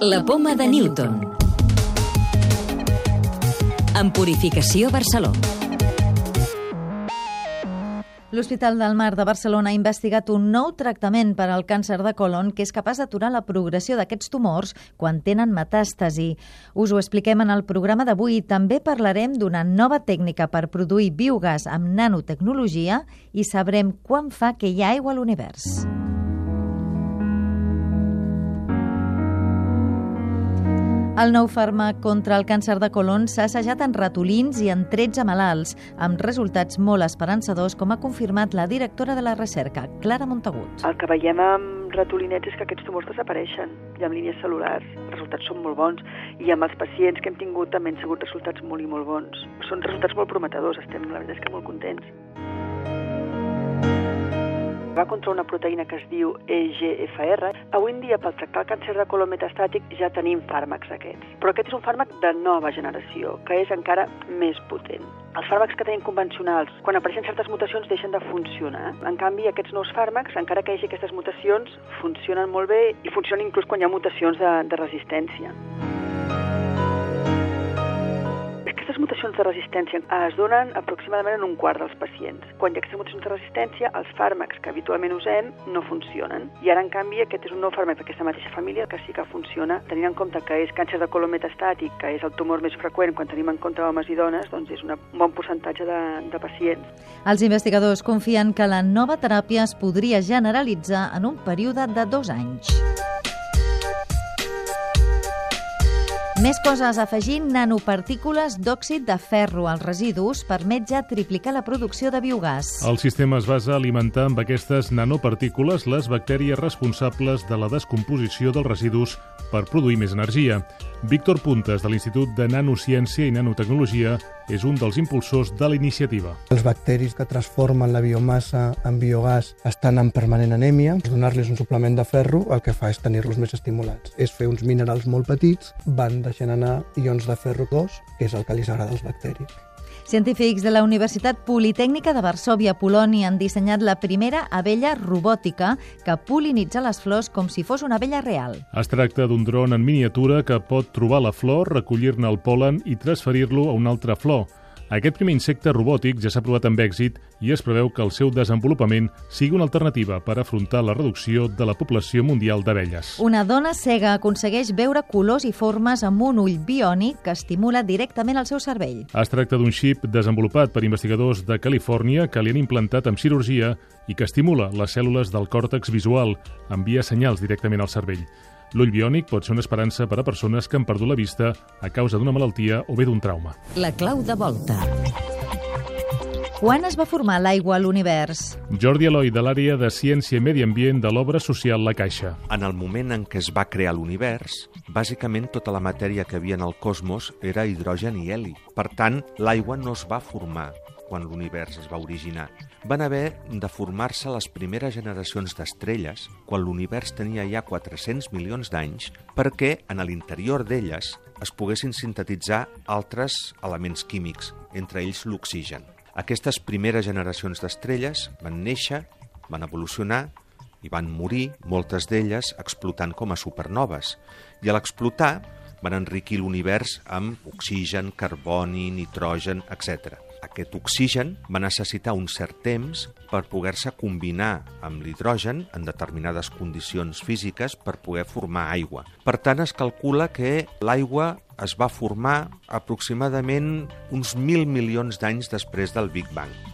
La poma de Newton. En Purificació Barcelona. L'Hospital del Mar de Barcelona ha investigat un nou tractament per al càncer de colon que és capaç d'aturar la progressió d'aquests tumors quan tenen metàstasi. Us ho expliquem en el programa d'avui. També parlarem d'una nova tècnica per produir biogàs amb nanotecnologia i sabrem quan fa que hi ha aigua a l'univers. El nou fàrmac contra el càncer de colon s'ha assajat en ratolins i en 13 malalts, amb resultats molt esperançadors, com ha confirmat la directora de la recerca, Clara Montagut. El que veiem amb ratolinets és que aquests tumors desapareixen i amb línies cel·lulars. Els resultats són molt bons i amb els pacients que hem tingut també han sigut resultats molt i molt bons. Són resultats molt prometedors, estem la veritat és que molt contents va contra una proteïna que es diu EGFR. Avui en dia, per tractar el càncer de colon metastàtic, ja tenim fàrmacs aquests. Però aquest és un fàrmac de nova generació, que és encara més potent. Els fàrmacs que tenim convencionals, quan apareixen certes mutacions, deixen de funcionar. En canvi, aquests nous fàrmacs, encara que hi hagi aquestes mutacions, funcionen molt bé i funcionen inclús quan hi ha mutacions de, de resistència. Aquestes mutacions de resistència es donen aproximadament en un quart dels pacients. Quan hi ha aquestes mutacions de resistència, els fàrmacs que habitualment usem no funcionen. I ara, en canvi, aquest és un nou fàrmac d'aquesta mateixa família que sí que funciona, tenint en compte que és càncer de colon metastàtic, que és el tumor més freqüent quan tenim en compte homes i dones, doncs és una, un bon percentatge de, de pacients. Els investigadors confien que la nova teràpia es podria generalitzar en un període de dos anys. Més coses afegint nanopartícules d'òxid de ferro als residus permet ja triplicar la producció de biogàs. El sistema es basa a alimentar amb aquestes nanopartícules les bactèries responsables de la descomposició dels residus per produir més energia. Víctor Puntes, de l'Institut de Nanociència i Nanotecnologia, és un dels impulsors de la iniciativa. Els bacteris que transformen la biomassa en biogàs estan en permanent anèmia. Donar-los un suplement de ferro el que fa és tenir-los més estimulats. És fer uns minerals molt petits, van deixant anar ions de ferro 2, que és el que li agrada als bacteris. Científics de la Universitat Politècnica de Varsovia, Polònia, han dissenyat la primera abella robòtica que polinitza les flors com si fos una abella real. Es tracta d'un dron en miniatura que pot trobar la flor, recollir-ne el polen i transferir-lo a una altra flor. Aquest primer insecte robòtic ja s'ha provat amb èxit i es preveu que el seu desenvolupament sigui una alternativa per afrontar la reducció de la població mundial d'abelles. Una dona cega aconsegueix veure colors i formes amb un ull biònic que estimula directament el seu cervell. Es tracta d'un xip desenvolupat per investigadors de Califòrnia que li han implantat amb cirurgia i que estimula les cèl·lules del còrtex visual, envia senyals directament al cervell. L'ull biònic pot ser una esperança per a persones que han perdut la vista a causa d'una malaltia o bé d'un trauma. La clau de volta. Quan es va formar l'aigua a l'univers? Jordi Eloi, de l'àrea de Ciència i Medi Ambient de l'obra social La Caixa. En el moment en què es va crear l'univers, bàsicament tota la matèria que havia en el cosmos era hidrogen i heli. Per tant, l'aigua no es va formar quan l'univers es va originar. Van haver de formar-se les primeres generacions d'estrelles quan l'univers tenia ja 400 milions d'anys perquè en l'interior d'elles es poguessin sintetitzar altres elements químics, entre ells l'oxigen. Aquestes primeres generacions d'estrelles van néixer, van evolucionar i van morir, moltes d'elles explotant com a supernoves. I a l'explotar van enriquir l'univers amb oxigen, carboni, nitrogen, etc. Aquest oxigen va necessitar un cert temps per poder-se combinar amb l'hidrogen en determinades condicions físiques per poder formar aigua. Per tant, es calcula que l'aigua es va formar aproximadament uns mil milions d'anys després del Big Bang.